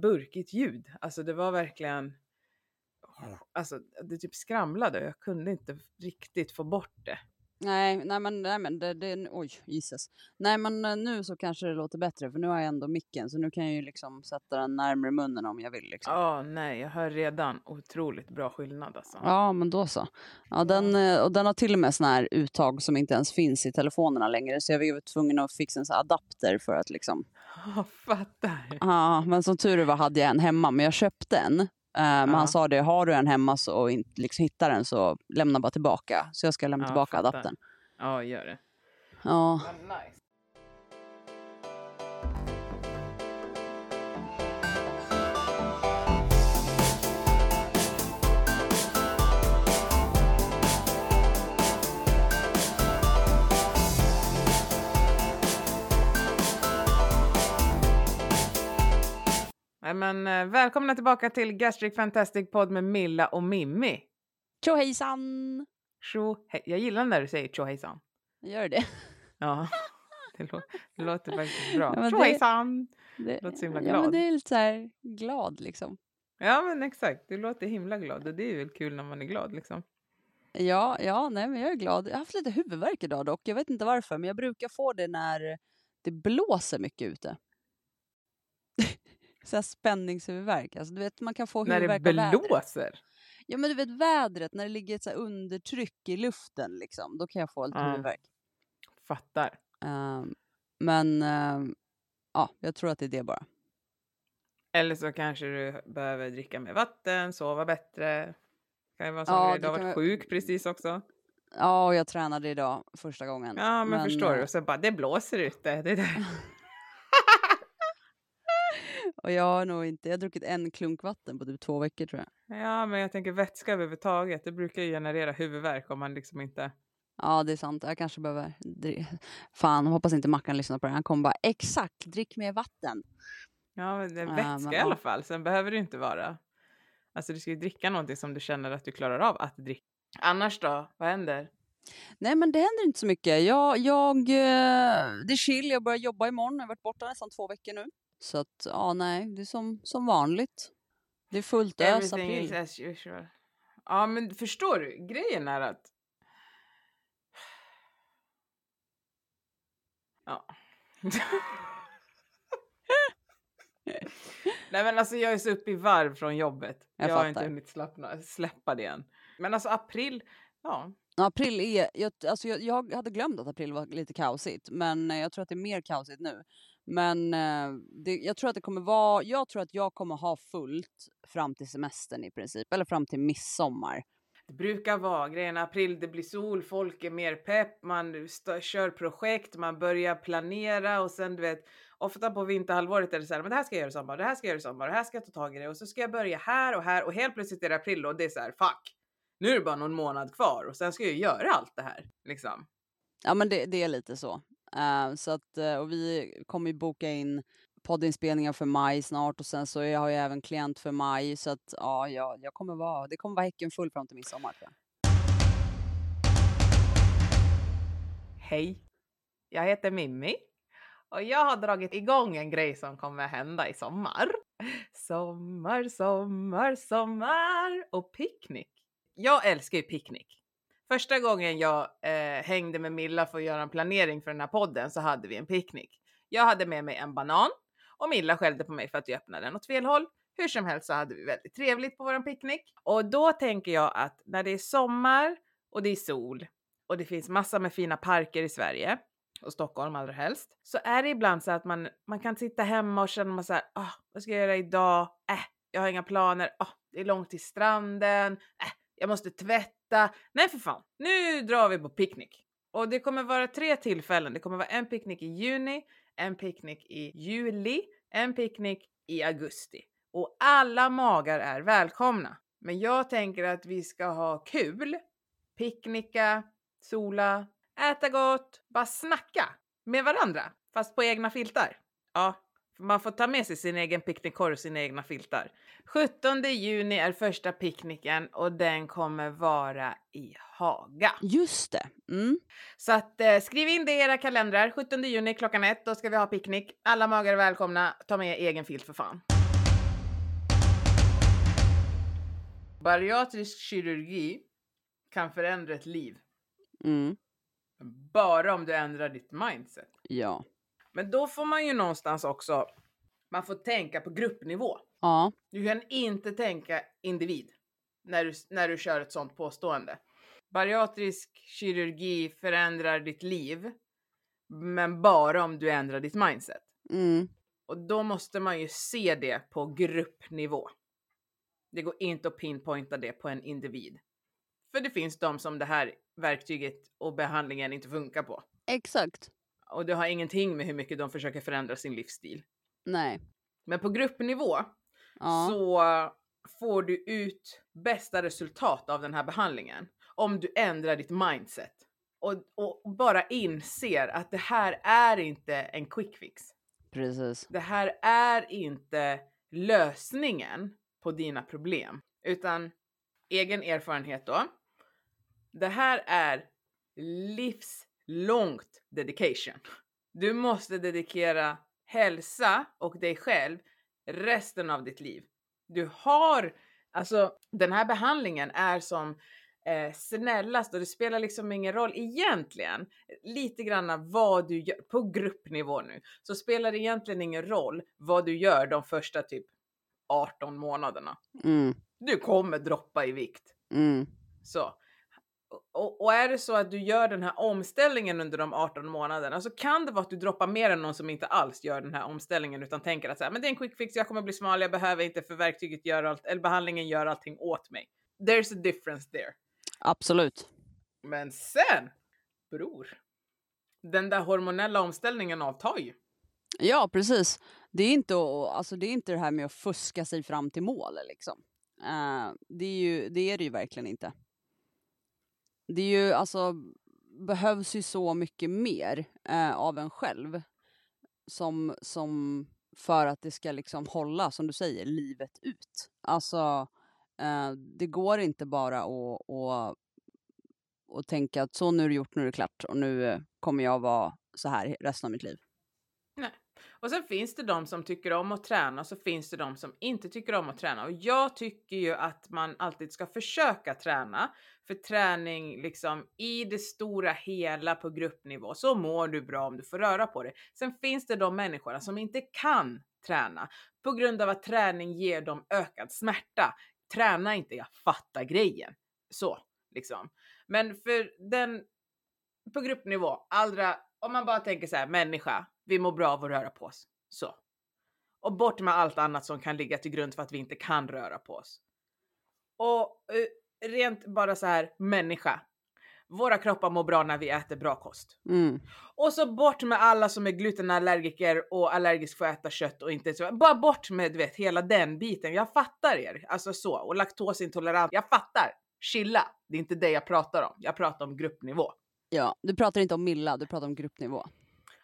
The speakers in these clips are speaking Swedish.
burkigt ljud. Alltså det var verkligen, alltså det typ skramlade och jag kunde inte riktigt få bort det. Nej, nej men, nej, men det, det, oj, Jesus. Nej, men eh, nu så kanske det låter bättre för nu har jag ändå micken så nu kan jag ju liksom sätta den närmare munnen om jag vill. Liksom. Ja, nej, jag hör redan otroligt bra skillnad alltså. Ja, men då så. Ja, den, eh, och den har till och med såna här uttag som inte ens finns i telefonerna längre så jag var tvungen att fixa en sån adapter för att liksom. Ja, fattar. Ja, men som tur var hade jag en hemma, men jag köpte en Uh, men Ja. han sa det, har du en hemma så, och inte liksom hittar den så lämna bara tillbaka. Så jag ska lämna Ja, tillbaka fattar. adaptern. Ja, gör det. Ja, Men nice. Men, eh, välkomna tillbaka till Gastric Fantastic Podd med Milla och Mimmi. tjo hejsan! Tjo, hej. Jag gillar när du säger tjo hejsan. Gör det. Ja, det, lå- det låter faktiskt bra. Ja, men tjo det- det Låter så himla Ja, men glad. det är lite så här glad liksom. Ja, men exakt. Du låter himla glad och det är väl kul när man är glad liksom. Ja, ja, nej men jag är glad. Jag har haft lite huvudvärk idag dock. Jag vet inte varför, men jag brukar få det när det blåser mycket ute. Så här spänningshuvudvärk. Alltså, du vet, man kan få När det huvudvärk av vädret. blåser. Ja, men du vet vädret, när det ligger ett så undertryck i luften, liksom, då kan jag få lite Ja. huvudvärk. Fattar. Ehm, men ehm, ja, jag tror att det är det bara. Eller så kanske du behöver dricka mer vatten, sova bättre. Kan ju vara sån Ja. Du det har varit vara- sjuk precis också. Ja, och jag tränade idag första gången. Ja, men, förstår eh, du. Och så bara, det blåser ute. Det är det. Och jag har nog inte, jag har druckit en klunk vatten på typ två veckor tror jag. Ja, men jag tänker vätska överhuvudtaget. Det brukar ju generera huvudvärk om man liksom inte... Ja, det är sant. Jag kanske behöver... Fan, hoppas inte Mackan lyssnar på det. Han kommer bara exakt, drick mer vatten. Ja, men det är Ja, vätska men i alla fall. Sen behöver det inte vara... Alltså du ska ju dricka någonting som du känner att du klarar av att dricka. Annars då? Vad händer? Nej, men det händer inte så mycket. Jag, jag, eh, det är chill. Jag börjar jobba imorgon. Jag har varit borta nästan två veckor nu. Så att, ja, nej, det är som, som vanligt. Det är fullt ös april. as usual. Ja, men förstår du? Grejen är att... Ja. Nej men alltså jag är så uppe i varv från jobbet. Jag Jag, har inte hunnit slappna, släppa det än. Men alltså april, ja. April är, jag, alltså jag, jag hade glömt att april var lite kaosigt, men jag tror att det är mer kaosigt nu. Men eh, det, jag tror att det kommer vara, jag tror att jag kommer ha fullt fram till semestern i princip, eller fram till midsommar. Det brukar vara grejen april, det blir sol, folk är mer pepp, man kör projekt, man börjar planera och sen du vet, ofta på vinterhalvåret är det så här, men det här ska jag göra i sommar, det här ska jag göra i sommar, det här ska jag ta tag i det och så ska jag börja här och här och helt plötsligt är det april och det är så här, fuck, nu är det bara någon månad kvar och sen ska jag göra allt det här liksom. Ja, men det, det är lite så. Ehm, så att, eh, och vi kommer ju boka in poddinspelningar för maj snart och sen så jag har jag även klient för maj så att ja, jag, jag kommer vara, det kommer vara häcken full fram till midsommar tror jag. Hej, jag heter Mimmi och jag har dragit igång en grej som kommer hända i sommar. Sommar, sommar, sommar och picknick. Jag älskar ju picknick. Första gången jag eh, hängde med Milla för att göra en planering för den här podden så hade vi en picknick. Jag hade med mig en banan och Milla skällde på mig för att jag öppnade den åt fel håll. Hur som helst så hade vi väldigt trevligt på våran picknick. Och då tänker jag att när det är sommar och det är sol och det finns massor med fina parker i Sverige och Stockholm allra helst, så är det ibland så att man, man kan sitta hemma och känna man så här, ah, vad ska jag göra idag? Äh, jag har inga planer. Ah, det är långt till stranden. Äh, jag måste tvätta. Nej för fan, nu drar vi på picknick. Och det kommer vara tre tillfällen. Det kommer vara en picknick i juni, en picknick i juli, en picknick i augusti. Och alla magar är välkomna. Men jag tänker att vi ska ha kul, picknicka, sola, äta gott, bara snacka med varandra, fast på egna filtar. Ja, man får ta med sig sin egen picknickkorg och sina egna filtar. 17 juni är första picknicken och den kommer vara i Haga. Just det. Mm. Så att, eh, skriv in det i era kalendrar. 17 juni klockan ett, då ska vi ha picknick. Alla magar är välkomna. Ta med egen filt för fan. Bariatrisk kirurgi kan förändra ett liv. Mm. Bara om du ändrar ditt mindset. Ja. Men då får man ju någonstans också, man får tänka på gruppnivå. Ja. Du kan inte tänka individ när du, när du kör ett sånt påstående. Bariatrisk kirurgi förändrar ditt liv, men bara om du ändrar ditt mindset. Mm. Och då måste man ju se det på gruppnivå. Det går inte att pinpointa det på en individ. För det finns de som det här verktyget och behandlingen inte funkar på. Exakt. Och det har ingenting med hur mycket de försöker förändra sin livsstil. Nej. Men på gruppnivå Ja. så får du ut bästa resultat av den här behandlingen om du ändrar ditt mindset och, och bara inser att det här är inte en quick fix. Precis. Det här är inte lösningen på dina problem, utan egen erfarenhet då. Det här är livslångt dedication. Du måste dedikera hälsa och dig själv resten av ditt liv. Du har, alltså den här behandlingen är som eh, snällast och det spelar liksom ingen roll egentligen lite granna vad du gör på gruppnivå nu så spelar det egentligen ingen roll vad du gör de första typ 18 månaderna. Mm. Du kommer droppa i vikt. Mm. Så. Och, och är det så att du gör den här omställningen under de 18 månaderna så kan det vara att du droppar mer än någon som inte alls gör den här omställningen utan tänker att så här, men det är en quick fix, jag kommer bli smal, jag behöver inte för verktyget gör allt, eller behandlingen gör allting åt mig. There's a difference there. Absolut. Men sen, bror, den där hormonella omställningen avtar ju. Ja, precis. Det är, inte, alltså, det är inte det här med att fuska sig fram till mål. Liksom. Eh, det, är ju, det är det ju verkligen inte. Det är ju, alltså, behövs ju så mycket mer eh, av en själv som, som för att det ska liksom hålla, som du säger, livet ut. Alltså, eh, det går inte bara att, att, att tänka att så nu är det gjort, nu är det klart och nu kommer jag vara så här resten av mitt liv. Och sen finns det de som tycker om att träna och så finns det de som inte tycker om att träna. Och jag tycker ju att man alltid ska försöka träna. För träning liksom i det stora hela på gruppnivå så mår du bra om du får röra på dig. Sen finns det de människorna som inte kan träna på grund av att träning ger dem ökad smärta. Träna inte, jag fattar grejen. Så liksom. Men för den på gruppnivå, allra, om man bara tänker så här, människa, vi mår bra av att röra på oss. Så. Och bort med allt annat som kan ligga till grund för att vi inte kan röra på oss. Och eh, rent bara så här, människa. Våra kroppar mår bra när vi äter bra kost. Mm. Och så bort med alla som är glutenallergiker och allergisk för att äta kött och inte så. Bara bort med du vet hela den biten. Jag fattar er. Alltså så. Och laktosintolerant. Jag fattar. Chilla. Det är inte det jag pratar om. Jag pratar om gruppnivå. Ja, du pratar inte om Milla, du pratar om gruppnivå.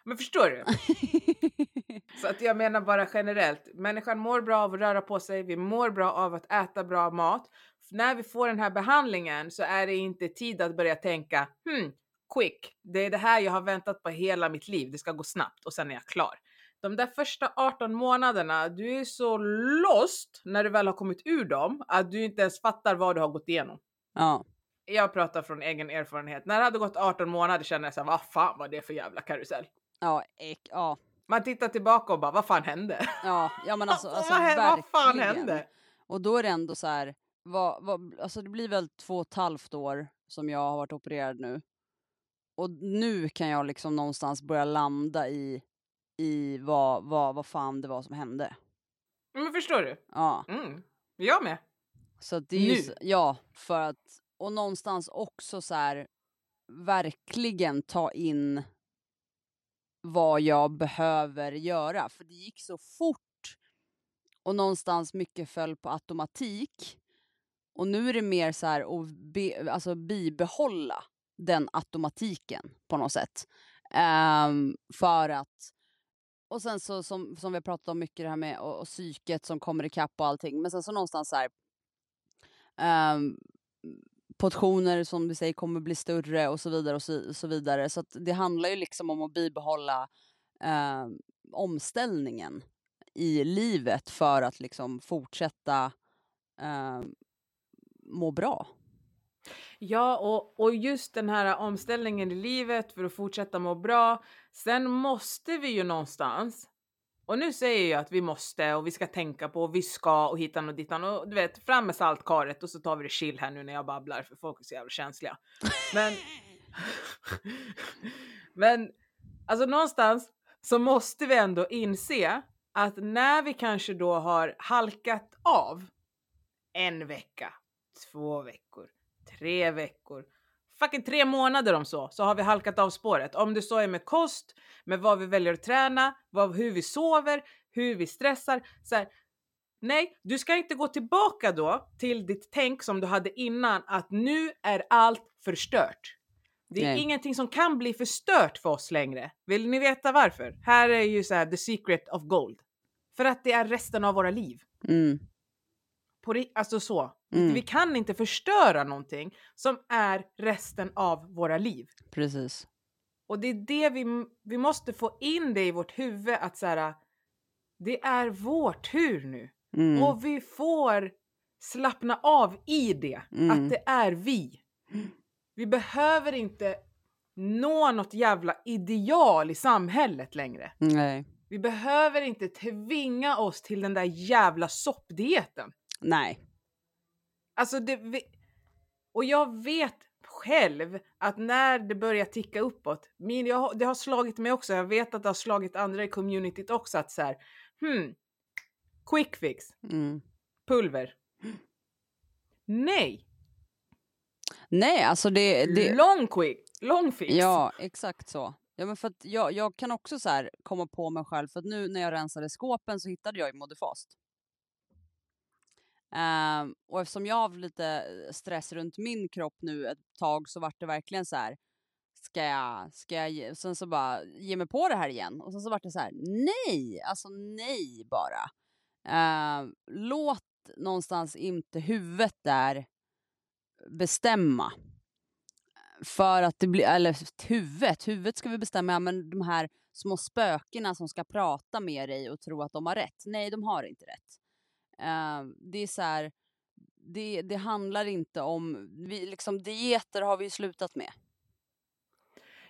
Men förstår du? Så att jag menar bara generellt. Människan mår bra av att röra på sig. Vi mår bra av att äta bra mat. När vi får den här behandlingen så är det inte tid att börja tänka hmm, quick. Det är det här jag har väntat på hela mitt liv. Det ska gå snabbt och sen är jag klar. De där första 18 månaderna, du är så lost när du väl har kommit ur dem att du inte ens fattar vad du har gått igenom. Ja, Jag pratar från egen erfarenhet. När det hade gått 18 månader kände jag såhär, vad fan var det för jävla karusell? Ja, ek, ja, Man tittar tillbaka och bara, vad fan hände? ja, ja men alltså, alltså vad, hä- vad fan hände? Och då är det ändå så här, vad, vad, alltså det blir väl två och ett halvt år som jag har varit opererad nu. Och nu kan jag liksom någonstans börja landa i, i vad, vad, vad fan det var som hände. Men förstår du? Ja, Mm. Jag med. så det är Nu? s- ja, för att, och någonstans också så här, verkligen ta in vad jag behöver göra. För det gick så fort och någonstans mycket föll på automatik. Och nu är det mer så här att be, alltså bibehålla den automatiken på något sätt. Um, för att och sen så som, som vi har pratat om mycket det här med och, och psyket som kommer ikapp och allting. Men sen så någonstans så här Um, portioner som vi säger kommer bli större och så vidare och så, så vidare. Så att det handlar ju liksom om att bibehålla eh, omställningen i livet för att liksom fortsätta eh, må bra. Ja, och, och just den här omställningen i livet för att fortsätta må bra. Sen måste vi ju någonstans, och nu säger jag att vi måste och vi ska tänka på och vi ska och hitan och dittan och du vet fram med saltkaret och så tar vi det chill här nu när jag babblar för folk är så jävla känsliga. Men, men alltså någonstans så måste vi ändå inse att när vi kanske då har halkat av en vecka, två veckor, tre veckor, fucking tre månader om så, så har vi halkat av spåret. Om det så är med kost, med vad vi väljer att träna, vad, hur vi sover, hur vi stressar. Så här, nej, du ska inte gå tillbaka då till ditt tänk som du hade innan att nu är allt förstört. Det är Nej. ingenting som kan bli förstört för oss längre. Vill ni veta varför? Här är ju så här the secret of gold. För att det är resten av våra liv. Mm. På alltså så. Mm. Vi kan inte förstöra någonting som är resten av våra liv. Precis. Och det är det vi, vi måste få in det i vårt huvud att så här, det är vår tur nu. Mm. Och vi får slappna av i det. Mm. Att det är vi. Vi behöver inte nå något jävla ideal i samhället längre. Nej. Vi behöver inte tvinga oss till den där jävla soppdieten. Nej. Alltså det, och jag vet själv att när det börjar ticka uppåt, min, jag, har- det har slagit mig också, jag vet att det har slagit andra i communityt också att så här, hmm, quick fix, Mm. pulver. Nej, Nej, alltså det... det long quick, long fix. ja, exakt så. Ja, men för jag, jag kan också så komma på mig själv, för att nu när jag rensade skåpen så hittade jag ju Modifast. Um, och eftersom jag har haft lite eh, stress runt min kropp nu ett tag så vart det verkligen så här. Ska jag, ska jag, ge- sen så bara ge mig på det här igen. Och sen så vart det så här, nej, alltså nej bara. Uh, låt någonstans inte huvudet där bestämma. För att det blir, eller huvudet, huvudet ska vi bestämma, ja, men de här små spökena som ska prata med dig och tro att de har rätt. Nej, de har inte rätt. Eh, det är så här, det, det handlar inte om, vi, liksom dieter har vi slutat med.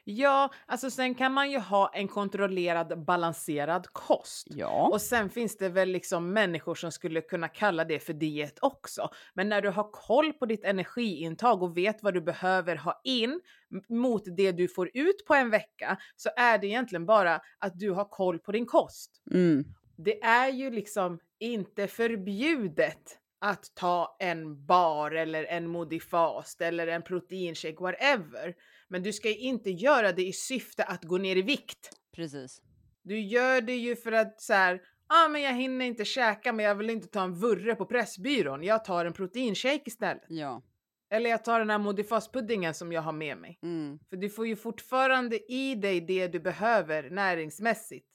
Ja, alltså sen kan man ju ha en kontrollerad balanserad kost. Ja. Och sen finns det väl liksom människor som skulle kunna kalla det för diet också. Men när du har koll på ditt energiintag och vet vad du behöver ha in mot det du får ut på en vecka så är det egentligen bara att du har koll på din kost. Mm. Det är ju liksom inte förbjudet att ta en bar eller en modifast eller en proteinshake, whatever. Men du ska inte göra det i syfte att gå ner i vikt. Precis. Du gör det ju för att så här, ah, men jag hinner inte käka men jag vill inte ta en vurre på Pressbyrån. Jag tar en proteinshake istället. Ja. Eller jag tar den här modifastpuddingen som jag har med mig. Mm. För du får ju fortfarande i dig det du behöver näringsmässigt.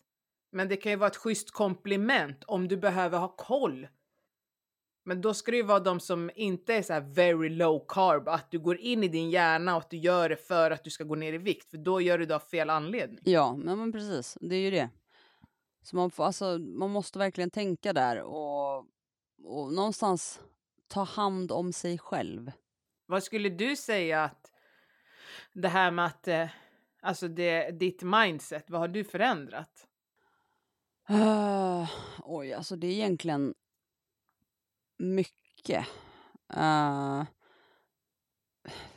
Men det kan ju vara ett schysst komplement om du behöver ha koll. Men då ska det ju vara de som inte är så här very low carb, att du går in i din hjärna och att du gör det för att du ska gå ner i vikt, för då gör du det av fel anledning. Ja, men, men precis. Det är ju det. Så man, får, alltså, man måste verkligen tänka där och, och någonstans ta hand om sig själv. Vad skulle du säga att det här med att, eh, alltså det, ditt mindset, vad har du förändrat? Uh, oj, alltså det är egentligen mycket. Uh,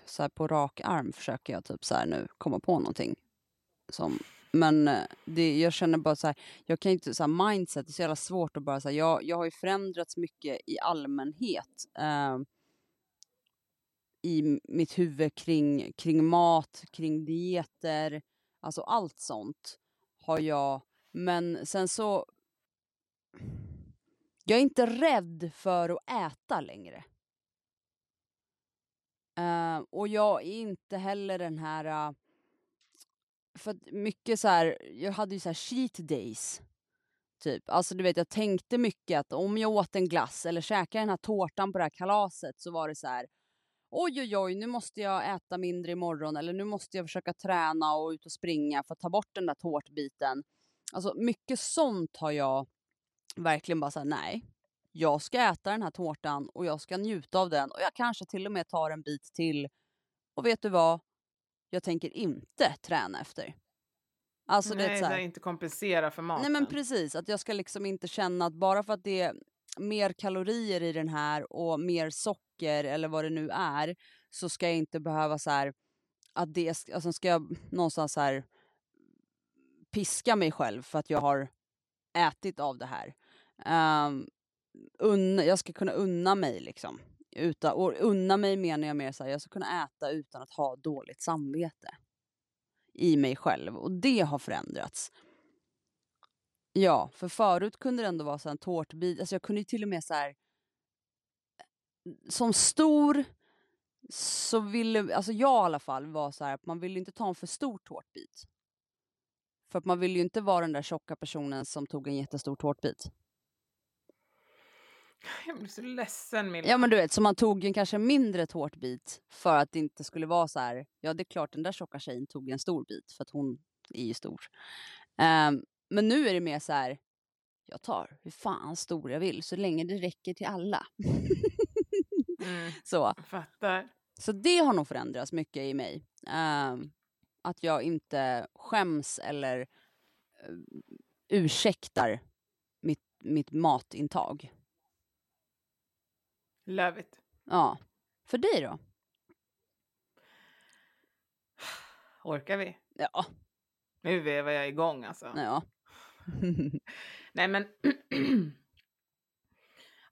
så här på rak arm försöker jag typ så här nu komma på någonting. Som, men eh, det, jag känner bara så här, jag kan inte, så här mindset, är så jävla svårt att bara säga, jag, jag har ju förändrats mycket i allmänhet. Uh, I mitt huvud kring, kring mat, kring dieter, alltså allt sånt har jag men sen så... Jag är inte rädd för att äta längre. Uh, och jag är inte heller den här... Uh, för att mycket så här, jag hade ju så här cheat days. Typ. Alltså du vet, jag tänkte mycket att om jag åt en glass eller käkade den här tårtan på det här kalaset så var det så här. Oj, oj, oj, nu måste jag äta mindre imorgon eller nu måste jag försöka träna och ut och springa för att ta bort den där tårtbiten. Alltså mycket sånt har jag verkligen bara såhär, nej. jag ska äta den här tårtan och jag ska njuta av den och jag kanske till och med tar en bit till. Och vet du vad? Jag tänker inte träna efter. Alltså Nej, det är så här, inte kompensera för maten. Nej men precis, att jag ska liksom inte känna att bara för att det är mer kalorier i den här och mer socker eller vad det nu är så ska jag inte behöva så här att det, alltså ska jag någonstans så här piska mig själv för att jag har ätit av det här. Ehm, um, unna, jag ska kunna unna mig liksom. Utan, och unna mig menar jag mer så här, jag ska kunna äta utan att ha dåligt samvete i mig själv och det har förändrats. Ja, för förut kunde det ändå vara så här en tårtbit, alltså jag kunde ju till och med så här som stor så ville, alltså jag i alla fall var så här att man ville inte ta en för stor tårtbit. För att man vill ju inte vara den där tjocka personen som tog en jättestor tårtbit. Jag blir så ledsen Milla. Ja men du vet, så man tog en kanske mindre tårtbit för att det inte skulle vara så här, ja det är klart den där tjocka tjejen tog en stor bit för att hon är ju stor. Ehm, men nu är det mer så här, jag tar hur fan stor jag vill så länge det räcker till alla. Mm, så, fattar. så det har nog förändrats mycket i mig. Ehm, att jag inte skäms eller uh, ursäktar mitt, mitt matintag. Love it. Ja. För dig då? Orkar vi? Ja. Nu vevar jag igång alltså. ja. Nej men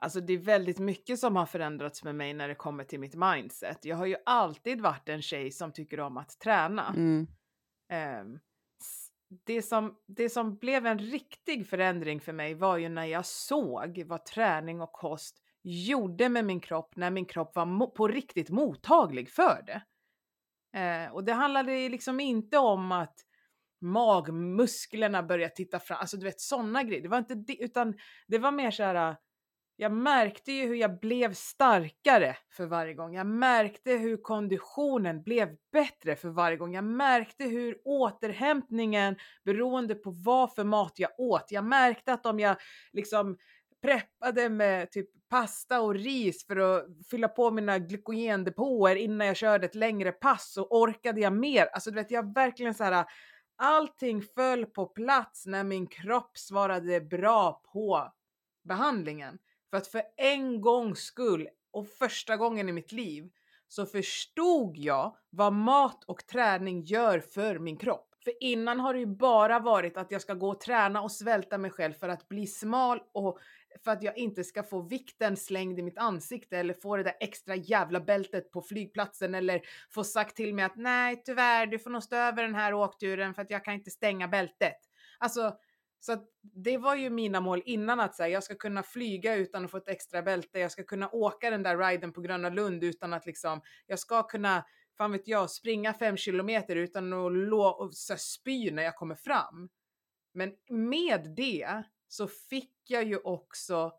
Alltså det är väldigt mycket som har förändrats med mig när det kommer till mitt mindset. Jag har ju alltid varit en tjej som tycker om att träna. Mm. S- det, som, det som blev en riktig förändring för mig var ju när jag såg vad träning och kost gjorde med min kropp när min kropp var på riktigt mottaglig för det. Eh, och det handlade liksom inte om att magmusklerna började titta fram, alltså du vet sådana grejer. Det var inte det, utan det var mer så här. Jag märkte ju hur jag blev starkare för varje gång. Jag märkte hur konditionen blev bättre för varje gång. Jag märkte hur återhämtningen beroende på vad för mat jag åt. Jag märkte att om jag liksom preppade med typ pasta och ris för att fylla på mina glykogendepåer innan jag körde ett längre pass så orkade jag mer. Alltså du vet, jag verkligen så här. Allting föll på plats när min kropp svarade bra på behandlingen. För att för en gångs skull och första gången i mitt liv så förstod jag vad mat och träning gör för min kropp. För innan har det ju bara varit att jag ska gå och träna och svälta mig själv för att bli smal och för att jag inte ska få vikten slängd i mitt ansikte eller få det där extra jävla bältet på flygplatsen eller få sagt till mig att nej tyvärr du får nog stå över den här åkturen för att jag kan inte stänga bältet. Alltså så att det var ju mina mål innan att säga jag ska kunna flyga utan att få ett extra bälte. Jag ska kunna åka den där riden på Gröna Lund utan att liksom, jag ska kunna, fan vet jag, springa fem kilometer utan att lo- och så här spy när jag kommer fram. Men med det så fick jag ju också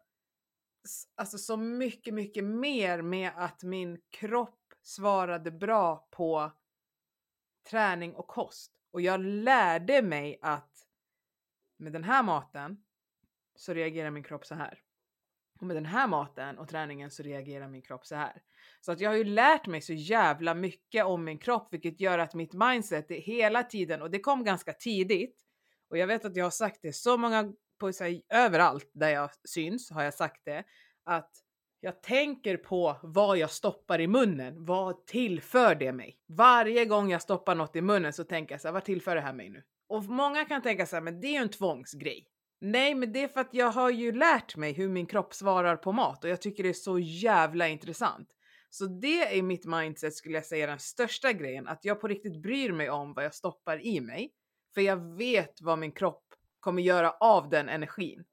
alltså så mycket, mycket mer med att min kropp svarade bra på träning och kost. Och jag lärde mig att med den här maten så reagerar min kropp så här. Och med den här maten och träningen så reagerar min kropp så här. Så att jag har ju lärt mig så jävla mycket om min kropp vilket gör att mitt mindset är hela tiden och det kom ganska tidigt. Och jag vet att jag har sagt det så många på så här, överallt där jag syns har jag sagt det att jag tänker på vad jag stoppar i munnen. Vad tillför det mig? Varje gång jag stoppar något i munnen så tänker jag så här, vad tillför det här mig nu? Och många kan tänka så här, men det är ju en tvångsgrej. Nej, men det är för att jag har ju lärt mig hur min kropp svarar på mat och jag tycker det är så jävla intressant. Så det är mitt mindset skulle jag säga den största grejen, att jag på riktigt bryr mig om vad jag stoppar i mig. För jag vet vad min kropp kommer göra av den energin.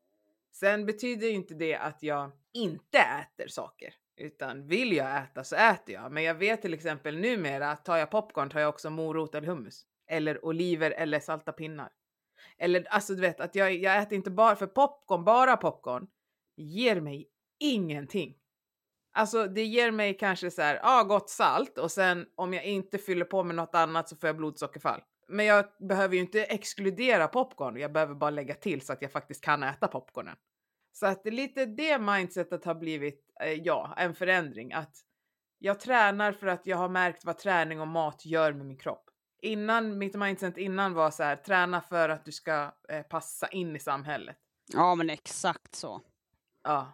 Sen betyder ju inte det att jag inte äter saker, utan vill jag äta så äter jag. Men jag vet till exempel numera att tar jag popcorn tar jag också morot eller hummus. Eller oliver eller salta pinnar. Eller alltså du vet att jag, jag äter inte bara för popcorn, bara popcorn ger mig ingenting. Alltså det ger mig kanske så här, ja ah, gott salt och sen om jag inte fyller på med något annat så får jag blodsockerfall. Men jag behöver ju inte exkludera popcorn, jag behöver bara lägga till så att jag faktiskt kan äta popcornen. Så att lite det mindsetet har blivit, eh, ja, en förändring. Att jag tränar för att jag har märkt vad träning och mat gör med min kropp. Innan, mitt mindset innan var så här, träna för att du ska eh, passa in i samhället. Ja, men exakt så. Ja.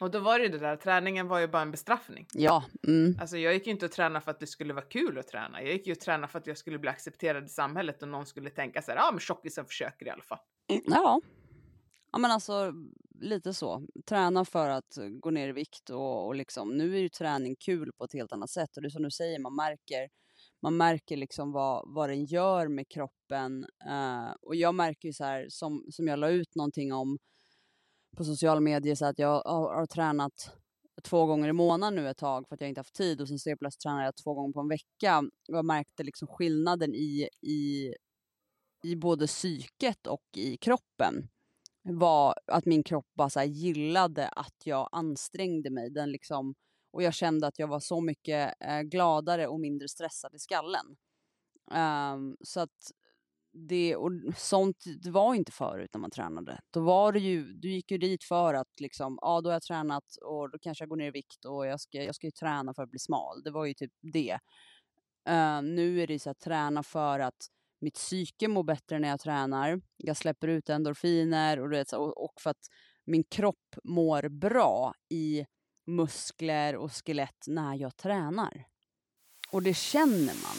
Och då var det det där, träningen var ju bara en bestraffning. Ja. Mm. Alltså jag gick ju inte och träna för att det skulle vara kul att träna. Jag gick ju och träna för att jag skulle bli accepterad i samhället och någon skulle tänka så här, ja men tjockisen försöker i alla fall. Ja. Ja men alltså lite så. Träna för att gå ner i vikt och, och liksom nu är ju träning kul på ett helt annat sätt och det är som du säger, man märker man märker liksom vad, vad den gör med kroppen. Uh, och jag märker ju så här som, som jag la ut någonting om på sociala medier så att jag har, har tränat två gånger i månaden nu ett tag för att jag inte haft tid och sen så plötsligt tränar jag två gånger på en vecka. Och jag märkte liksom skillnaden i, i, i både psyket och i kroppen var att min kropp bara så gillade att jag ansträngde mig. Den liksom, och jag kände att jag var så mycket eh, gladare och mindre stressad i skallen. Um, så att det, och sånt det var inte förut när man tränade. Då var det ju, du gick ju dit för att liksom, ja då har jag tränat och då kanske jag går ner i vikt och jag ska, jag ska ju träna för att bli smal. Det var ju typ det. Uh, nu är det så att träna för att mitt psyke mår bättre när jag tränar. Jag släpper ut endorfiner och, vet, och för att min kropp mår bra i muskler och skelett när jag tränar. Och det känner man.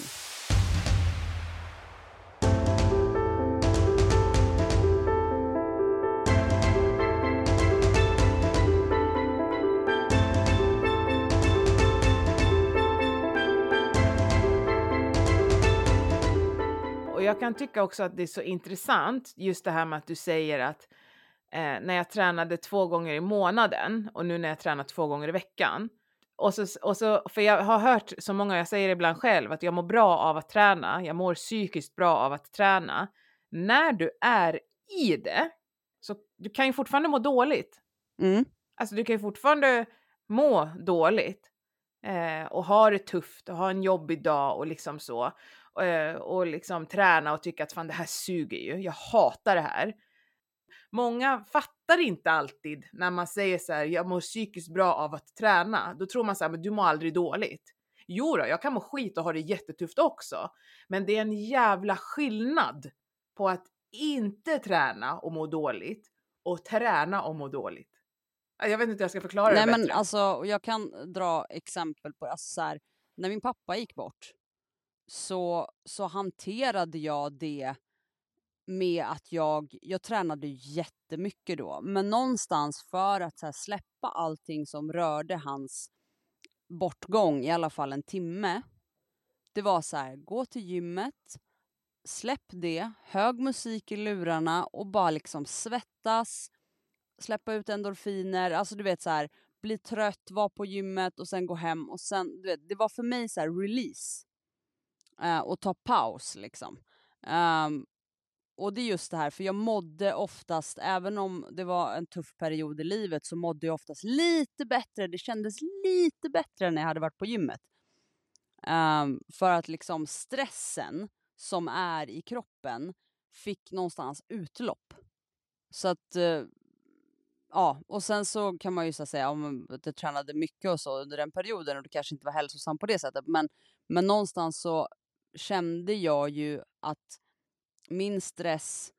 jag kan tycka också att det är så intressant just det här med att du säger att eh, när jag tränade två gånger i månaden och nu när jag tränar två gånger i veckan. Och så, och så, för jag har hört så många, jag säger ibland själv, att jag mår bra av att träna. Jag mår psykiskt bra av att träna. När du är i det, så du kan ju fortfarande må dåligt. Mm. Alltså du kan ju fortfarande må dåligt eh, och ha det tufft och ha en jobbig dag och liksom så. Eh, och liksom träna och tycka att fan det här suger ju, jag hatar det här. Många fattar inte alltid när man säger så här, jag mår psykiskt bra av att träna. Då tror man så här, men du mår aldrig dåligt. Jo då, jag kan må skit och ha det jättetufft också. Men det är en jävla skillnad på att inte träna och må dåligt och träna och må dåligt. Jag vet inte hur jag ska förklara Nej, det bättre. Men alltså, jag kan dra exempel på, alltså så här, när min pappa gick bort så, så hanterade jag det med att jag, jag tränade jättemycket då, men någonstans för att här, släppa allting som rörde hans bortgång, i alla fall en timme. Det var så här, gå till gymmet, släpp det, hög musik i lurarna och bara liksom svettas, släppa ut endorfiner, alltså du vet så här, bli trött, vara på gymmet och sen gå hem och sen, du vet, det var för mig så här release uh, och ta paus liksom. Um, och det är just det här, för jag mådde oftast, även om det var en tuff period i livet, så mådde jag oftast lite bättre. Det kändes lite bättre när jag hade varit på gymmet. Um, för att liksom stressen som är i kroppen fick någonstans utlopp. Så att, uh, ja, och sen så kan man ju så säga om jag tränade mycket och så under den perioden och det kanske inte var hälsosamt på det sättet, men, men någonstans så kände jag ju att min stress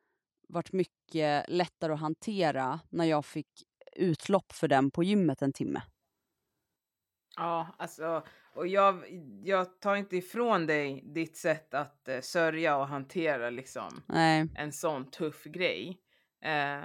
vart mycket lättare att hantera när jag fick utlopp för den på gymmet en timme. Ja, alltså, och jag, jag tar inte ifrån dig ditt sätt att eh, sörja och hantera liksom Nej. en sån tuff grej. Eh,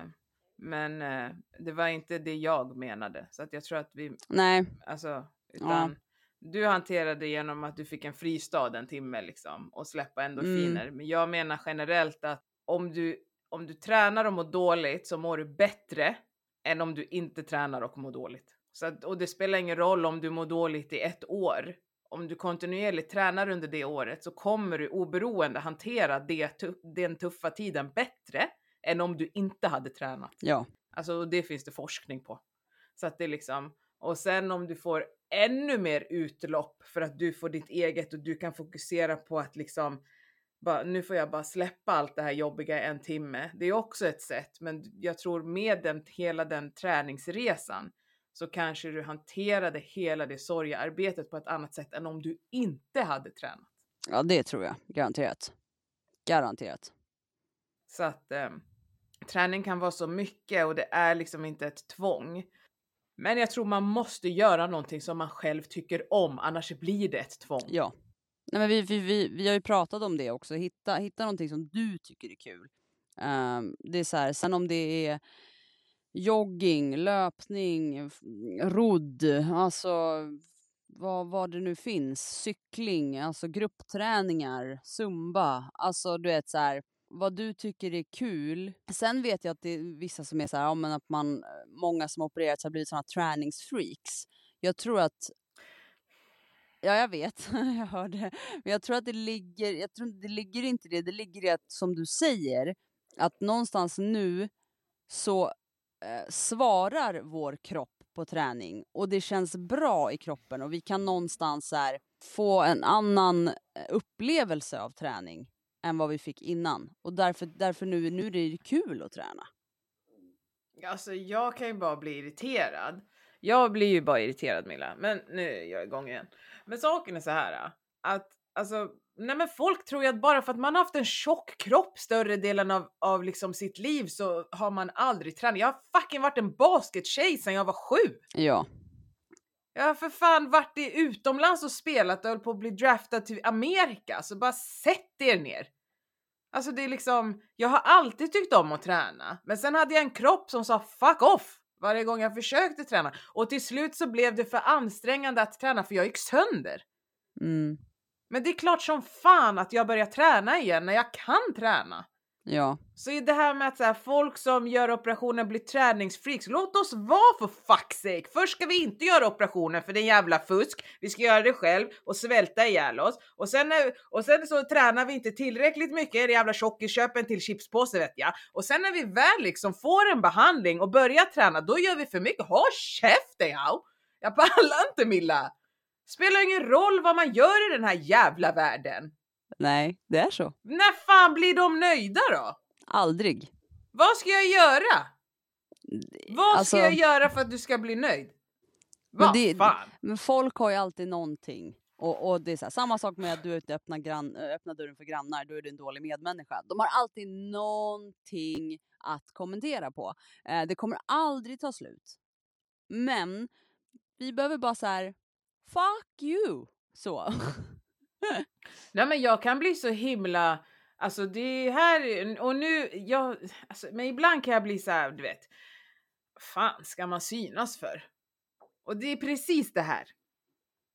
men eh, det var inte det jag menade, så att jag tror att vi... Nej. Alltså, utan du hanterade genom att du fick en fristad en timme liksom och släppa endorfiner. Mm. Men jag menar generellt att om du, om du tränar och mår dåligt så mår du bättre än om du inte tränar och mår dåligt. Så att, och det spelar ingen roll om du mår dåligt i ett år. Om du kontinuerligt tränar under det året så kommer du oberoende hantera det, den tuffa tiden bättre än om du inte hade tränat. Ja. Alltså det finns det forskning på. Så att det är liksom, och sen om du får ännu mer utlopp för att du får ditt eget och du kan fokusera på att liksom bara, nu får jag bara släppa allt det här jobbiga i en timme. Det är också ett sätt, men jag tror med den, hela den träningsresan så kanske du hanterade hela det sorgearbetet på ett annat sätt än om du inte hade tränat. Ja, det tror jag. Garanterat. Garanterat. Så att eh, träning kan vara så mycket och det är liksom inte ett tvång. Men jag tror man måste göra någonting som man själv tycker om, annars blir det ett tvång. Ja. Nej, men vi, vi, vi, vi har ju pratat om det också. Hitta, hitta någonting som du tycker är kul. Um, det är så här, sen om det är jogging, löpning, rodd, alltså vad, vad det nu finns, cykling, alltså gruppträningar, zumba, alltså du vet så här, vad du tycker är kul. Sen vet jag att det är vissa som är så här, ja, men att man, eh, många som opererats har blivit såna träningsfreaks. Jag tror att Ja, jag vet. jag hörde. Men jag tror att det ligger, jag tror det ligger inte det, det ligger i att som du säger, att någonstans nu så eh, svarar vår kropp på träning och det känns bra i kroppen och vi kan någonstans här få en annan eh, upplevelse av träning än vad vi fick innan. Och därför, därför nu, nu är det kul att träna. Alltså jag kan ju bara bli irriterad. Jag blir ju bara irriterad Milla, men nu är jag igång igen. Men saken är så här att alltså, nej men folk tror ju att bara för att man har haft en tjock kropp större delen av, av liksom sitt liv så har man aldrig tränat. Jag har fucking varit en baskettjej sedan jag var sju. Ja. Jag har för fan varit i utomlands och spelat och höll på att bli draftad till Amerika, så bara sätt er ner. Alltså det är liksom, jag har alltid tyckt om att träna, men sen hade jag en kropp som sa fuck off varje gång jag försökte träna och till slut så blev det för ansträngande att träna för jag gick sönder. Mm. Men det är klart som fan att jag börjar träna igen när jag kan träna. Ja. Så det här med att så här, folk som gör operationer blir träningsfreaks, låt oss vara för fuck's sake! Först ska vi inte göra operationen för det är jävla fusk, vi ska göra det själv och svälta ihjäl oss och sen, och sen så tränar vi inte tillräckligt mycket, det jävla tjockisköp en till chipspåse vet jag. Och sen när vi väl liksom får en behandling och börjar träna, då gör vi för mycket. Håll käften jag! Jag pallar inte Milla! Spelar ingen roll vad man gör i den här jävla världen. Nej, det är så. När fan blir de nöjda då? Aldrig. Vad ska jag göra? Vad Alltså- ska jag göra för att du ska bli nöjd? Vad det- fan? Men folk har ju alltid någonting. Och, och det är här, samma sak med att du inte öppnar, grann, öppnar dörren för grannar, då är du en dålig medmänniska. De har alltid någonting att kommentera på. Eh, det kommer aldrig ta slut. Men vi behöver bara så här, fuck you! Så. Nej men jag kan bli så himla, alltså det här och nu, jag, alltså, men ibland kan jag bli så här, du vet, fan ska man synas för? Och det är precis det här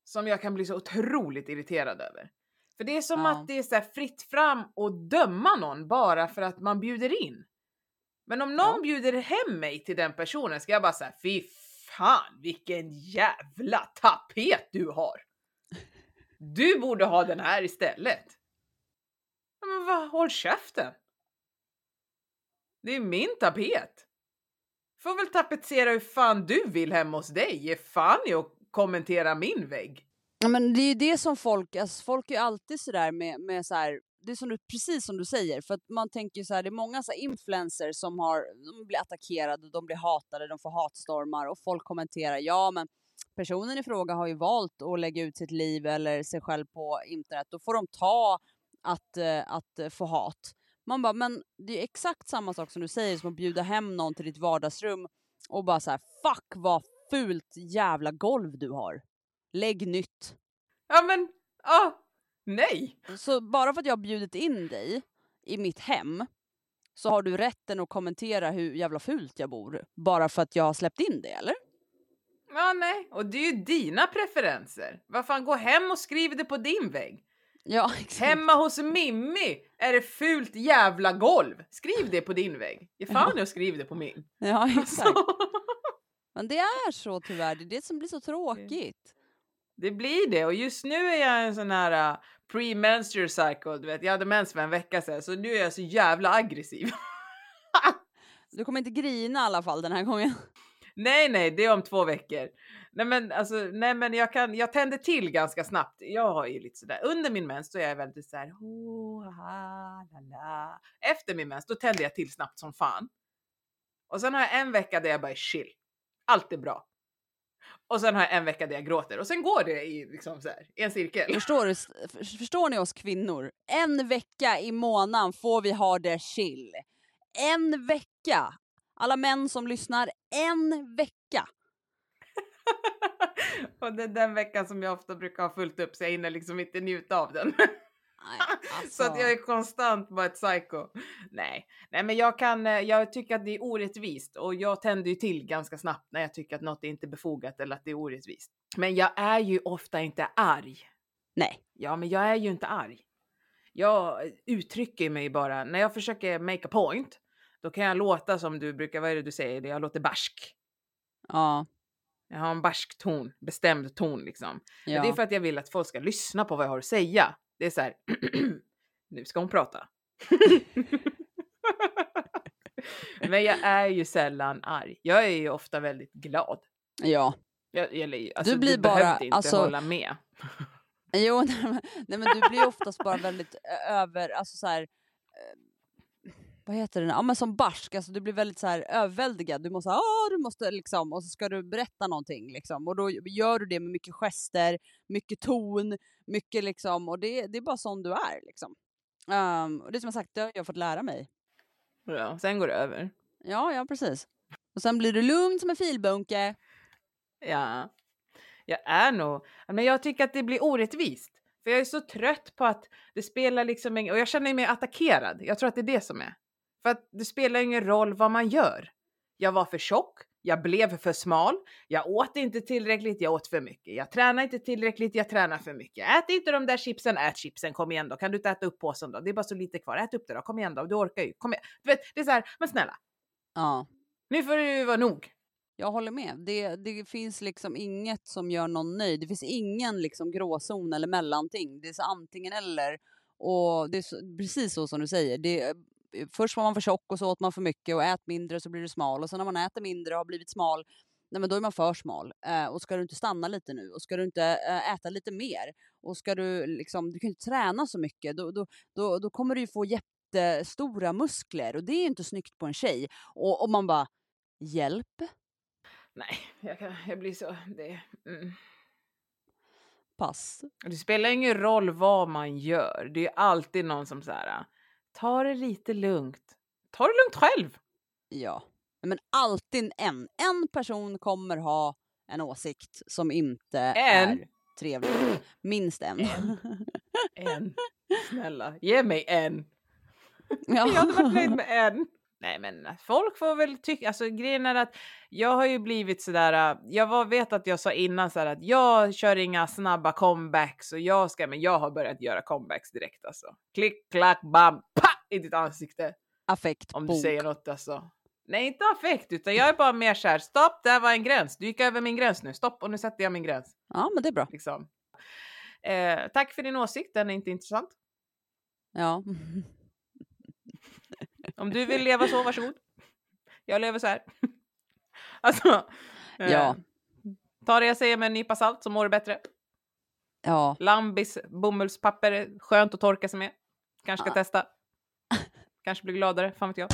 som jag kan bli så otroligt irriterad över. För det är som Ja. att det är så fritt fram och döma någon bara för att man bjuder in. Men om någon Ja. bjuder hem mig till den personen ska jag bara säga fy fan vilken jävla tapet du har. Du borde ha den här istället. Men vad, håll käften. Det är min tapet. Får väl tapetsera hur fan du vill hemma hos dig. Ge fan i att kommentera min vägg. Ja, men det är ju det som folk, alltså folk är ju alltid sådär med, med så här, det är som du, precis som du säger, för att man tänker så här, det är många så här influencers som har, de blir attackerade, de blir hatade, de får hatstormar och folk kommenterar, ja men personen i fråga har ju valt att lägga ut sitt liv eller sig själv på internet, då får de ta att, eh, att eh, få hat. Man bara, men det är exakt samma sak som du säger som att bjuda hem någon till ditt vardagsrum och bara så här, fuck vad fult jävla golv du har. Lägg nytt. Ja men, ja, nej. Så bara för att jag har bjudit in dig i mitt hem så har du rätten att kommentera hur jävla fult jag bor bara för att jag har släppt in det, eller? Ja nej, och det är ju dina preferenser. Vad fan, gå hem och skriv det på din vägg. Ja, exakt. Hemma hos Mimmi är det fult jävla golv. Skriv det på din vägg. Ge fan i att skriv det på min. Ja, exakt. Men det är så tyvärr, det är det som blir så tråkigt. Det blir det och just nu är jag en sån här uh, pre-menstrual cycle, du vet. Jag hade mens för en vecka sedan så nu är jag så jävla aggressiv. Du kommer inte grina i alla fall den här gången. Nej, nej, det är om två veckor. Nej, men alltså, nej, men jag kan. Jag tänder till ganska snabbt. Jag har ju lite sådär under min mens, då är jag väldigt så här. Oh, ha, la, la. Efter min mens, då tänder jag till snabbt som fan. Och sen har jag en vecka där jag bara är chill. Allt är bra. Och sen har jag en vecka där jag gråter och sen går det i liksom så här, i en cirkel. Förstår, du, förstår ni oss kvinnor? En vecka i månaden får vi ha det chill. En vecka! Alla män som lyssnar, en vecka! och det är den veckan som jag ofta brukar ha fullt upp så jag hinner liksom inte njuta av den. Nej, Så att alltså. jag är konstant bara ett psycho. Nej, nej, men jag kan. eh, Jag tycker att det är orättvist och jag tänder ju till ganska snabbt när jag tycker att något är inte befogat eller att det är orättvist. Men jag är ju ofta inte arg. Nej. Ja, men jag är ju inte arg. Jag uttrycker mig bara när jag försöker make a point. Då kan jag låta som du brukar. Vad är det du säger? Jag låter barsk. Ja. Jag har en barsk ton, bestämd ton liksom. Men ja. det är för att jag vill att folk ska lyssna på vad jag har att säga. Det är så här. nu ska hon prata. Men jag är ju sällan arg. Jag är ju ofta väldigt glad. ja. Jag, eller, alltså, blir du bara- inte alltså- hålla med. Jo, nej nej men du blir oftast bara väldigt över, alltså så här, vad heter det, ja men som barsk, alltså du blir väldigt så här överväldigad. Du måste, ah, du måste liksom, och så ska du berätta någonting liksom. Och då gör du det med mycket gester, mycket ton, mycket liksom, och det, det är bara sån du är liksom. Ehm, och det som jag sagt, det har jag fått lära mig. Ja, sen går det över. Ja, ja precis. Och sen blir du lugn som en filbunke. Ja, jag är nog, men jag tycker att det blir orättvist. För jag är så trött på att det spelar liksom ingen, och jag känner mig attackerad. Jag tror att det är det som är. För att det spelar ingen roll vad man gör. Jag var för tjock, jag blev för smal, jag åt inte tillräckligt, jag åt för mycket. Jag tränade inte tillräckligt, jag tränar för mycket. Ät inte de där chipsen, ät chipsen, kom igen då. Kan du inte äta upp påsen då? Det är bara så lite kvar, ät upp det då, kom igen då, du orkar ju. Kom igen. Du vet, det är så här, men snälla, Ja. nu får det ju vara nog. Jag håller med. Det, det finns liksom inget som gör någon nöjd. Det finns ingen liksom gråzon eller mellanting. Det är så antingen eller. Och det är så, precis så som du säger. Det, först var man för tjock och så åt man för mycket och ät mindre så blir du smal. Och sen när man äter mindre och har blivit smal, nej men då är man för smal. Eh, och ska du inte stanna lite nu? Och ska du inte eh, äta lite mer? Och ska du liksom, du kan ju inte träna så mycket. Då, då, då, då kommer du ju få jättestora muskler och det är ju inte snyggt på en tjej. Och, och man bara, hjälp? Nej, jag, kan, jag blir så... Det, mm. Pass. Det spelar ingen roll vad man gör. Det är alltid någon som så här. Ta det lite lugnt. Ta det lugnt själv. Ja. Men alltid en. En person kommer ha en åsikt som inte En? är trevlig. Minst en. En. En. Snälla, ge mig en. ja. Jag hade varit nöjd med en. Nej men folk får väl tycka, alltså grejen är att jag har ju blivit sådär, äh, jag var, vet att jag sa innan så här att jag kör inga snabba comebacks och jag ska, men jag har börjat göra comebacks direkt alltså. Klick, klack, bam, pa! I ditt ansikte. Affekt. Om du bok. säger något alltså. Nej, inte affekt, utan jag är bara mer såhär, stopp, där var en gräns. Du gick över min gräns nu, stopp och nu sätter jag min gräns. Ja, men det är bra. Liksom. Eh, tack för din åsikt, den är inte intressant. Ja. Om du vill leva så, varsågod. Jag lever så här. alltså, eh, Ja. Ta det jag säger med en nypa salt så mår du bättre. Ja. Lambis bomullspapper, är skönt att torka sig med. Kanske ska Ja. testa. Kanske blir gladare, fan vet jag.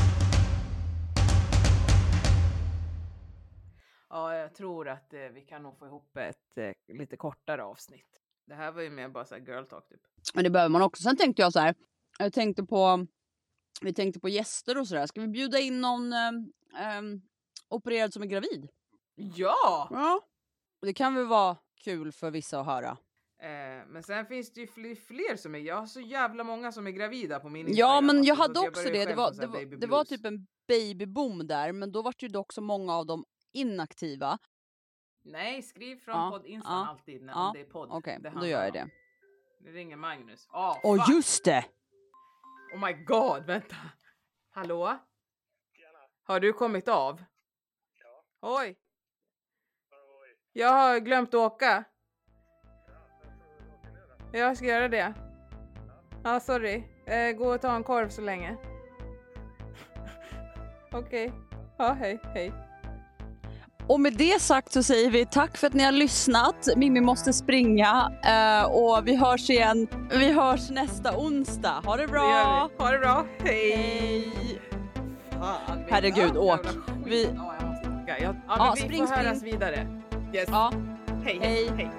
Ja, jag tror att eh, vi kan nog få ihop ett eh, lite kortare avsnitt. Det här var ju mer bara så här girl talk typ. Men det behöver man också. Sen tänkte jag så här. Jag tänkte på. Vi tänkte på gäster och sådär. Ska vi bjuda in någon um, opererad som är gravid? Ja! Ja. Det kan väl vara kul för vissa att höra. Eh, men sen finns det ju fler, fler som är, jag har så jävla många som är gravida på min Ja, Instagram, men jag alltså, så hade också börjar det. Det var, det, var, det var typ en babyboom där, men då var det ju dock så många av dem inaktiva. Nej, skriv från Ja, podd Insta ja, alltid när ja, det är podd. Okej, det då gör jag det. Nu ringer Magnus. Åh, Åh fuck! just det! Oh my god, vänta. Hallå? Har du kommit av? Ja. Oj. Jag har glömt åka. Jag ska göra det. Ja, sorry. Eh, gå och ta en korv så länge. Okej. Ja, hej, hej. Och med det sagt så säger vi tack för att ni har lyssnat. Mimmi måste springa eh, och vi hörs igen. Vi hörs nästa onsdag. Ha det Det bra! vi. Ha det bra. Hej! Hej! Fan, Herregud, åk. Vi- Ja, jag måste åka. Ja, ja, Ja, vi spring, får höras spring. vidare. Yes. Ja, Hej. hej. hej.